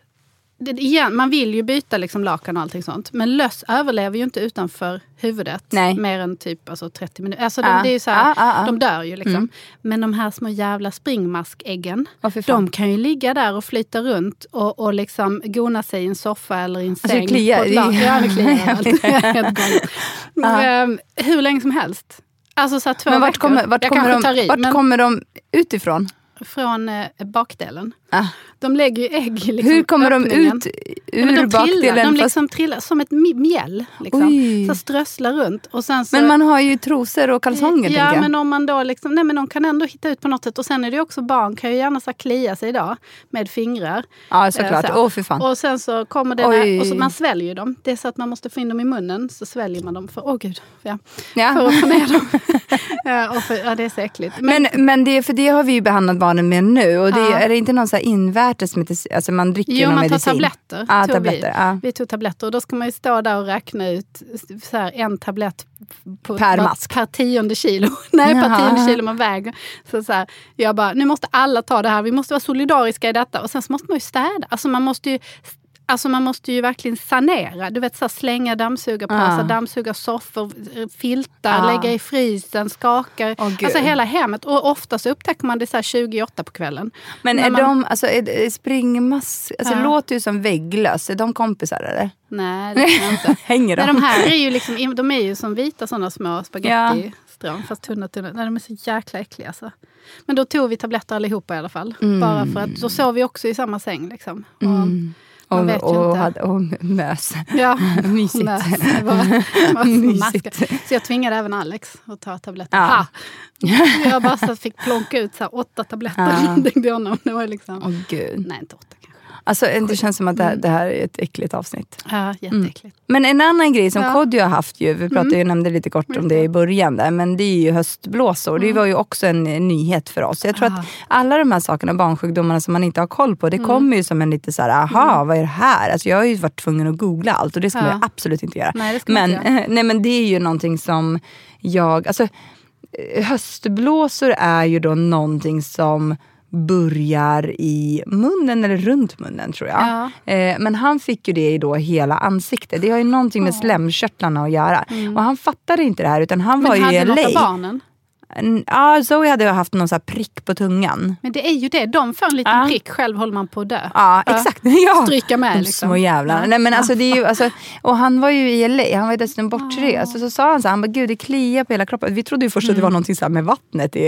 det, igen, man vill ju byta liksom lakan och allting sånt. Men löss överlever ju inte utanför huvudet Nej. mer än typ alltså 30 minuter. Alltså Ja. de, det är ju så här, ja, ja. de dör ju liksom. Mm. Men de här små jävla springmaskäggen, fan. de kan ju ligga där och flyta runt och, och liksom gona sig i en soffa eller i en Alltså, säng. det kliar. Ja, det kliar helt galet. Ehm, Hur länge som helst. Alltså så här två Men vart veckor. kommer, vart Jag kommer, de, vart kommer de utifrån? Från eh, bakdelen. Ah. De lägger ju ägg i liksom Hur kommer de öppningen. ut Ja, men ur de trillar, bakdelen? de fast- liksom trillar som ett mjäll. Liksom. Oj. Så strösslar runt. Och sen så, Men man har ju trosor och kalsonger. Ja, tänker jag. men om man då liksom, nej men de kan ändå hitta ut på något sätt. Och sen är det också, barn kan ju gärna så klia sig idag med fingrar. ja, såklart. Eh, Åh, så. fy fan. Och sen så kommer det där, och så man sväljer ju dem. Det är så att man måste få in dem i munnen, så sväljer man dem. För, åh gud, ja. för Ja. att få ner dem. ja, för, ja, det är så äckligt. Men, Men, men det, för det har vi ju behandlat barnen med nu. Och det. Är det inte någon så här invärtes medicin? Alltså man dricker jo, man tar medicin? tabletter. Ja, tog tabletter. Vi. Ja. vi tog tabletter och då ska man ju stå där och räkna ut så här, en tablett på, Per mask. Per tionde kilo. Nej, per Jaha. tionde kilo man väger. Så, så här, jag bara, nu måste alla ta det här. Vi måste vara solidariska i detta. Och sen så måste man ju städa. Alltså man måste ju Alltså man måste ju verkligen sanera. Du vet så här, slänga dammsugarpåsar, Ja. dammsuga soffor, filtar, Ja. lägga i frysen, skaka. Gud. alltså hela hemmet. Och ofta så upptäcker man det så här 28 på kvällen. Men är man- de, alltså är, springmass, alltså det Ja. låter ju som vägglöss. Är de kompisar eller? Nej, det tror jag inte. Hänger de? Nej, de här är ju, liksom, de är ju som vita sådana små spagettistrån. Fast tunna, tunna. Nej, de är så jäkla äckliga. Alltså. Men då tog vi tabletter allihopa i alla fall. Bara för att då sov vi också i samma säng. Liksom. Och, Mm. Man Och, hade, och mös. Ja, Mysigt. Det var, Mysigt. Så jag tvingade även Alex att ta tabletter. Ja. Jag bara så fick plonka ut så åtta tabletter. Ja. Det, var liksom, Åh gud. nej, inte åtta. Alltså, det känns som att det här, Mm. det här är ett äckligt avsnitt. Ja, jätteäckligt. Men en annan grej som Ja. Kodjo har haft ju, vi pratade ju, nämnde lite kort om det i början där, men det är ju höstblåsor. Det var ju också en eh, nyhet för oss. Jag tror Ah. att alla de här sakerna, barnsjukdomarna som man inte har koll på, det kommer ju som en lite så här, aha, vad är det här? Alltså jag har ju varit tvungen att googla allt och det ska Ja. man absolut inte göra. Nej, det men, inte nej men det är ju någonting som jag, alltså eh, höstblåsor är ju då någonting som börjar i munnen eller runt munnen tror jag. Ja. Eh, men han fick ju det i då hela ansiktet. Det har ju någonting med slemkörtlarna att göra. Och han fattade inte det här utan han var Mm. Men ju i hade något av LA. barnen? Ja, Zoe hade haft någon så prick på tungan. Men det är ju det, de får en liten Ja. prick, själv håller man på att dö. Ja, exakt. Ja. Stryka med De liksom. små jävlarna. Ja. Nej, men alltså, det är ju, alltså, och han var ju i LA, han var ju dessutom bortrest. Och så sa han så här, han bara, gud det kliar på hela kroppen. Vi trodde ju först att det var någonting så med vattnet i,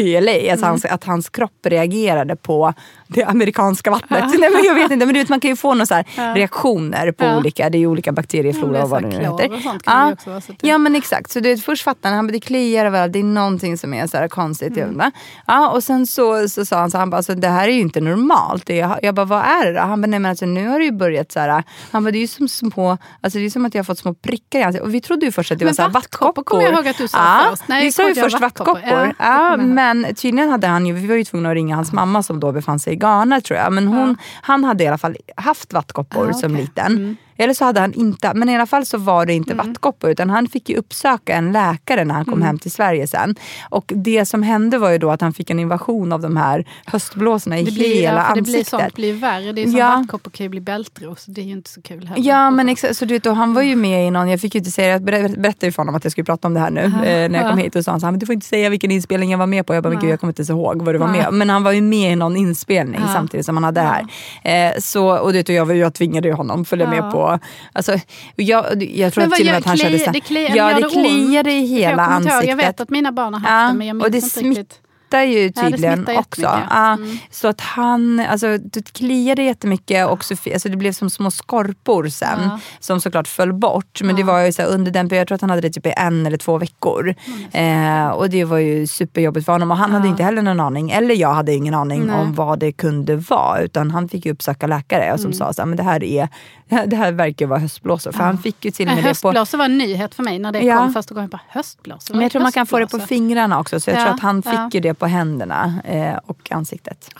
i LA. Alltså hans, att hans kropp reagerade på det amerikanska vattnet. Nej, men jag vet inte, men du vet, man kan ju få några så reaktioner på Ja. olika, det är olika bakterieflora Ja, och vad det nu så heter. så det- ja men exakt, så du vet, först fattade han, han bara, det kliar överallt, det är någonting någonting som är så här konstigt. Mm. Ja, och sen så, så sa han så han bara, alltså, det här är ju inte normalt. Jag, jag bara, vad är det då? Han bara, nej men alltså, nu har det ju börjat så här. Han bara, det är ju som små, alltså det är som att jag har fått små prickar i ansiktet. Och vi trodde ju först att det men var så här vattkoppor. kommer jag ihåg att du sa ja, först. Nej, vi sa ju först vattkoppor. Ja, ja men tydligen hade han ju, vi var ju tvungna att ringa hans mamma som då befann sig i Ghana tror jag. Men hon, ja. han hade i alla fall haft vattkoppor ah, som liten. Mm. Eller så hade han inte, men i alla fall så var det inte mm. vattkoppor utan han fick ju uppsöka en läkare när han kom mm. hem till Sverige sen. Och det som hände var ju då att han fick en invasion av de här höstblåsorna i blir, hela ja, ansiktet. Det blir sånt blir värre. Det är som ja. vattkoppor kan ju bli bältros. Det är ju inte så kul heller. Ja men exakt, så du vet, och han var ju med i någon, jag fick ju inte säga, jag berättade ju för honom att jag skulle prata om det här nu uh -huh. när jag kom hit och sa han så här, men du får inte säga vilken inspelning jag var med på. Jag bara, men gud jag kommer inte ihåg vad du var med Men han var ju med i någon inspelning samtidigt som han hade det här. Eh, så, och, det, och jag, jag tvingade ju honom följa med på, alltså, jag, jag tror till och med att han körde så det, kli, ja, det kliade i hela jag ansiktet. Jag vet att mina barn har haft ja, det men jag minns och det inte riktigt smittar ju tydligen ja, också. Ja, mm. Så att han, alltså det kliade jättemycket och Sofie, alltså det blev som små skorpor sen ja. som såklart föll bort. Men det var ju så under den jag tror att han hade det typ i en eller två veckor. Mm. Eh, och det var ju superjobbigt för honom och han hade inte heller någon aning, eller jag hade ingen aning Nej. om vad det kunde vara. Utan han fick ju uppsöka läkare och som mm. sa så här, men det här är det här verkar vara höstblåsor. För han fick ju till och med höstblåsor var en nyhet för mig när det kom första gången. Bara, höstblåsor? Men jag tror man kan få det på fingrarna också. Så jag tror att han fick ju det på händerna eh, och ansiktet.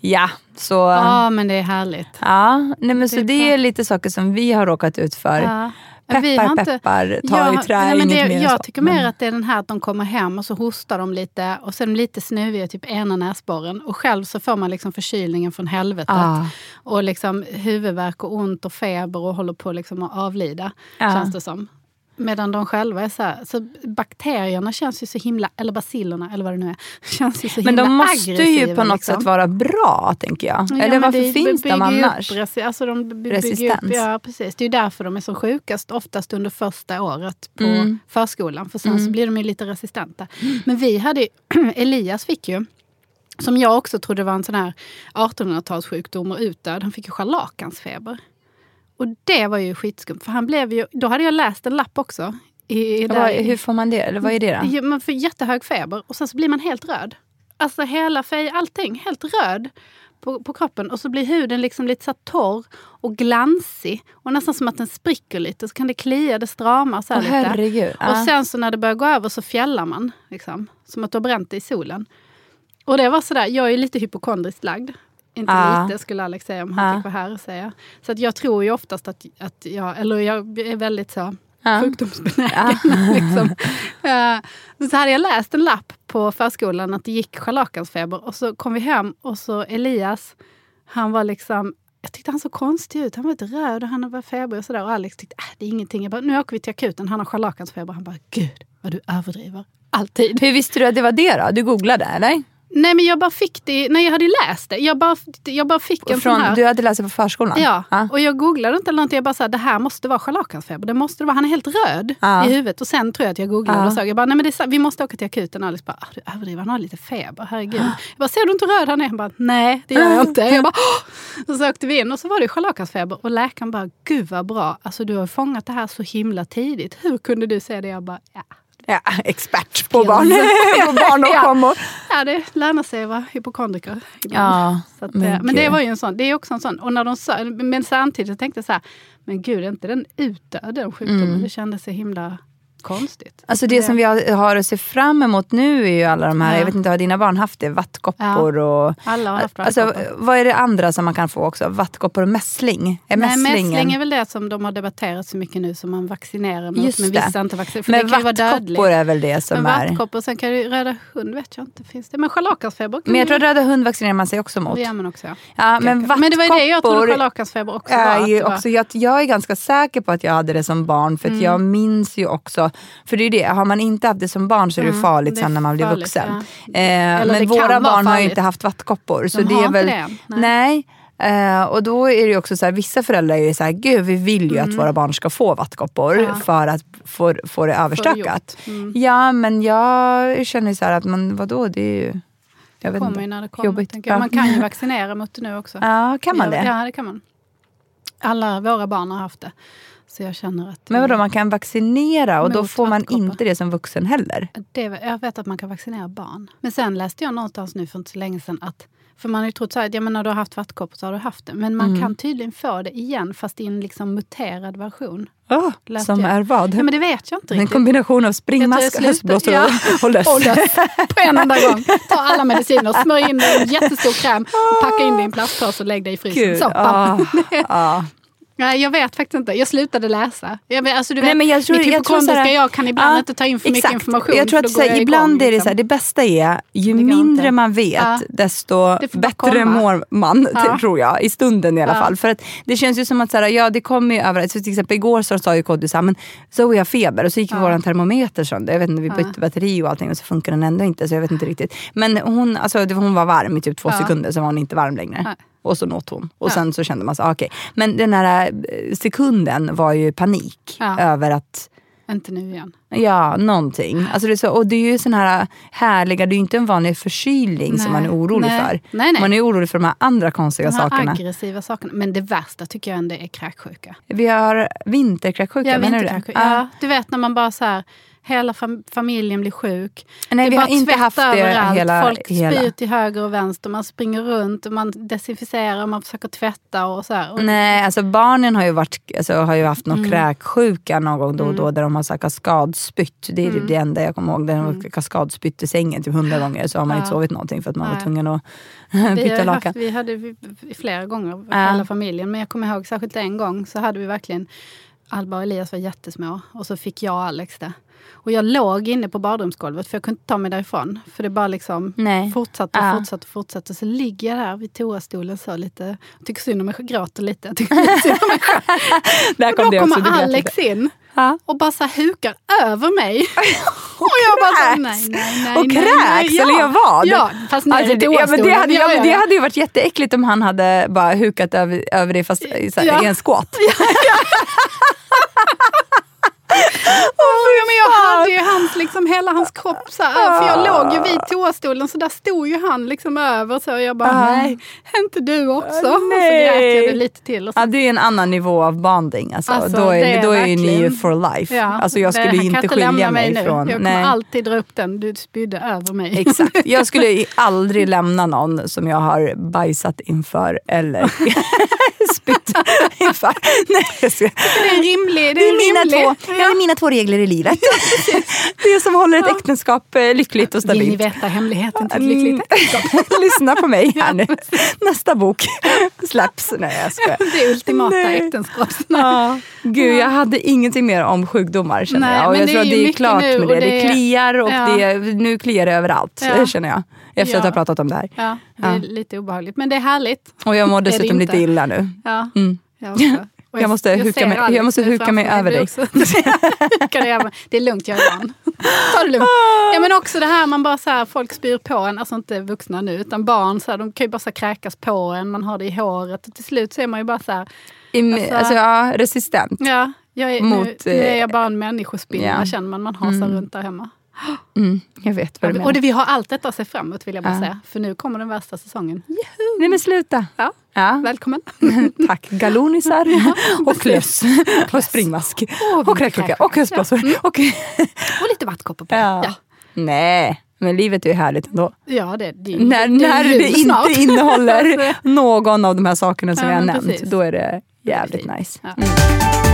Ja, så... Ja, men det är härligt. Ja, nej, men så det är lite saker som vi har råkat ut för. Ja. Peppar, inte, peppar, ta ja, i trä, nej, men det, mer Jag tycker men... mer att det är den här att de kommer hem och så hostar de lite och sen lite snuviga, typ ena näsborren. Och själv så får man liksom förkylningen från helvetet. Ah. Och liksom huvudvärk och ont och feber och håller på liksom att avlida. Ah. Känns det som. Medan de själva är så här, så bakterierna känns ju så himla, eller bacillerna eller vad det nu är, känns ju så Men de måste ju på något liksom. sätt vara bra, tänker jag. Ja, eller varför finns de annars? Upp, alltså de Resistens. Upp, ja, precis. Det är därför de är som sjukast oftast under första året på mm. förskolan. För sen mm. så blir de ju lite resistenta. Mm. Men vi hade, Elias fick ju som jag också trodde var en sån här 1800-talssjukdom och utdöd. Han fick ju scharlakansfeber. Och det var ju skitskumt, för han blev ju, då hade jag läst en lapp också. I, vad, hur får man det? Eller vad är det då? Man får jättehög feber och sen så blir man helt röd. Alltså hela fej, allting, helt röd på, på kroppen. Och så blir huden liksom lite så torr och glansig. Och nästan som att den spricker lite. Så kan det klia, det stramar så här oh, lite. Herregud. Och sen så när det börjar gå över så fjällar man. Liksom, som att du har bränt det i solen. Och det var sådär, jag är lite hypokondriskt lagd. Inte ah. lite skulle Alex säga om han ah. fick vara här och säga. Så att jag tror ju oftast att, att jag, eller jag är väldigt så ah. sjukdomsbenägen. liksom. uh, så hade jag läst en lapp på förskolan att det gick scharlakansfeber och så kom vi hem och så Elias, han var liksom jag tyckte han såg konstig ut. Han var lite röd och han var febrig och sådär. Och Alex tyckte äh, det är ingenting. Jag bara, nu åker vi till akuten. Han har scharlakansfeber. Han bara, gud vad du överdriver. Alltid. Hur visste du att det var det då? Du googlade eller? Nej men jag bara fick det, nej jag hade läst det. Jag bara, jag bara fick en Från, sån här. Du hade läst det på förskolan? Ja, ah. och jag googlade inte eller någonting. Jag bara sa det här måste vara scharlakansfeber. Det måste det vara. Han är helt röd ah. i huvudet. Och sen tror jag att jag googlade ah. och såg. Jag bara, nej men det är, vi måste åka till akuten. Och Alice bara, ah, du överdriver, han har lite feber. Herregud. Jag bara, ser du inte röd han är? Han bara, nej det gör jag inte. Jag bara, Åh! så åkte vi in och så var det scharlakansfeber. Och läkaren bara, gud vad bra. Alltså du har fångat det här så himla tidigt. Hur kunde du se det? Jag bara, ja Ja, expert på barn, på barnåkommor. ja. ja, det lönar sig att vara hypokondriker. Ja, att, men, men det var ju en sån, det är också en sån. Och när de sa, men samtidigt tänkte jag så här, men gud är inte den utdöd den sjukdomen? Mm. Det kändes så himla konstigt. Alltså det, det som vi har, att se fram emot nu är ju alla de här, ja. jag vet inte, har dina barn haft det? Vattkoppor ja. och... Alla har haft alltså, vad är det andra som man kan få också? Vattkoppor och mässling? Är Nej, mässling är väl det som de har debatterat så mycket nu som man vaccinerar mot. Just men vissa inte vaccinerar. Men vattkoppor är väl det som men är... Vattkoppor, sen kan ju röda hund vet jag inte, finns det? Men scharlakansfeber Men jag tror att röda hund vaccinerar man sig också mot. Det gör man också ja. ja men, vattkoppor, men det var ju det jag trodde scharlakansfeber också var. Ju också jag, jag är ganska säker på att jag hade det som barn för att mm. jag minns ju också, för det är det har man inte haft det som barn så är det mm, farligt det sen när man blir farligt, vuxen. Ja. Eh, men våra barn har ju inte haft vattkoppor. Så De det är väl, det. Nej. nej. Uh, och då är det också så här, vissa föräldrar är så här, gud vi vill ju mm. att våra barn ska få vattkoppor ja. för att få, få det överstökat. Mm. Ja men jag känner så att, man, vadå det är ju... Jag det kommer ju när det kommer. Jobbigt. Man kan ju vaccinera mot det nu också. Ja, kan man det? Ja, det kan man. Alla våra barn har haft det. Så jag känner att... Men vadå, man kan vaccinera och då får man inte det som vuxen heller? Det, jag vet att man kan vaccinera barn. Men sen läste jag någonstans nu för inte så länge sedan att för man har ju trott så här, att ja, men när du har haft vattkoppor så har du haft det. Men man Mm. kan tydligen få det igen fast i en liksom muterad version. Oh, som jag. är vad? Ja, men det vet jag inte en riktigt. kombination av Jag springmask, jag höstblåsor slutar- och, löss. Och löss på en enda gång. Ta alla mediciner, smörj in i en jättestor kräm, och packa in det i en plastpåse och lägg det i frysen. Så, ah, ah. Nej, jag vet faktiskt inte. Jag slutade läsa. Jag alltså, du vet, Nej, men jag tror, mitt jag hypokondriska såhär- jag kan ibland Ja, inte ta in för mycket exakt. information. Jag tror att såhär, jag ibland igång, är det liksom. såhär, det bästa är ju mindre man vet Ja. desto bättre mår man, Ja. tror jag. I stunden i alla fall. För att det känns ju som att såhär, ja, det kommer ju överallt. Så till exempel igår så sa ju Kodjo såhär, Zoe har feber och så gick Ja. vår termometer sönder. Jag vet inte, vi bytte batteri och allting och så funkar den ändå inte. Så jag vet inte riktigt. Men hon, alltså, hon var varm i typ två sekunder, så var hon inte varm längre. Och så nåt hon. Och Ja. sen så kände man så, ah, okej. Men den här eh, sekunden var ju panik Ja. över att Inte nu igen. Ja, någonting. Alltså det är så, och det är ju sån här härliga, det är ju inte en vanlig förkylning som Nej. man är orolig Nej. för. Nej. Man är orolig för de här andra konstiga De här sakerna. aggressiva sakerna. Men det värsta tycker jag ändå är kräksjuka. Vi har vinterkräksjuka, Ja, menar du det? vinterkräksjuka. Ja, du vet när man bara så här, hela fam- familjen blir sjuk. Nej, det vi är har bara inte haft överallt. hela- Folk hela. spyr till höger och vänster. Man springer runt och man desinficerar, man försöker tvätta och så här. Nej, alltså barnen har ju, varit, alltså, har ju haft någon Mm. kräksjuka någon gång då och då där de har kaskadspytt. Det är Mm. det enda jag kommer ihåg. Där de har kaskadspytt i sängen typ hundra gånger så har man Ja. inte sovit någonting för att man var Nej. tvungen att byta lakan. haft, vi hade vi- flera gånger, Ja. hela familjen. Men jag kommer ihåg särskilt en gång så hade vi verkligen Alba och Elias var jättesmå och så fick jag och Alex det. Och jag låg inne på badrumsgolvet för jag kunde inte ta mig därifrån. För det bara liksom Nej. fortsatte och Ja. fortsatte och fortsatte. Så ligger jag där vid toastolen så lite, jag tycker synd om mig själv, gråter lite. Jag tycker lite synd om mig själv. Där Och då kommer Alex in Ja. och bara så hukar över mig. och jag bara så, nej, nej, nej. Och nej, kräks, eller jag vad? Ja, fast Alltså, det, ja, men det, hade, ja, men det hade ju varit jätteäckligt om han hade bara hukat över, över det fast i, så här, Ja. i en squat. Ja, men jag hade ju hans, liksom, hela hans kropp så här, för jag låg ju vid toastolen så där stod ju han liksom över så och jag bara Ah. nej, inte du också? Och så Nej. grät jag det lite till. Och så, Ja, det är en annan nivå av bonding. Alltså. Alltså, då är, det är då är ni ju for life. ja, alltså, jag det- skulle han ju kan inte skilja lämna mig, nu. från... Jag kommer Nej. alltid dra upp den, du spydde över mig. Exakt. Jag skulle aldrig lämna någon som jag har bajsat inför eller spytt inför. Nej, jag ska. det är en rimlig... Det Det är, är, mina rimlig. två, det är mina två regler i livet. det som håller ett äktenskap eh, lyckligt och Vill ni stabilt. veta hemligheten till ett Mm. lyckligt äktenskap? Lyssna på mig här nu. Nästa bok släpps. Nej, jag skojar. Det ultimata Nej. äktenskapet. Ja. Gud, jag hade ingenting mer om sjukdomar känner Nej, jag. Och men jag det tror är att det är klart med det. Det det- kliar och Ja. det, nu kliar det överallt, Ja. känner jag. Efter att ha pratat om det här. Ja, det är lite obehagligt. Men det är härligt. Och jag mår dessutom lite illa nu. Ja, Mm. jag också. Och Jag måste huka mig- jag måste nu huka mig över dig. Det är lugnt, jag är van. Ta det lugnt. Ja, men också det här man bara så här, folk spyr på en, alltså inte vuxna nu, utan barn, så här, de kan ju bara så här, kräkas på en, man har det i håret. Och till slut så är man ju bara så här, Alltså- alltså, ja, resistent. ja, jag är, nu, Mot, nu är eh, jag bara en människospinna ja. känner man, man har så här runt där hemma. Mm, jag vet vad du menar. Och det, vi har allt detta att se fram emot vill jag bara Ja. säga, för nu kommer den värsta säsongen. Nej men sluta. Ja, Ja. välkommen. Tack. Galonisar och löss och springmask Och och kräksjuka och höstblåsor. Och... Och lite vattkoppor på. Ja. Ja. Nej, men livet är ju härligt ändå. Ja, det, det, När, det är när det inte snart. innehåller Alltså, någon av de här sakerna som Ja, vi har nämnt, precis. då är det jävligt nice. Ja. Mm.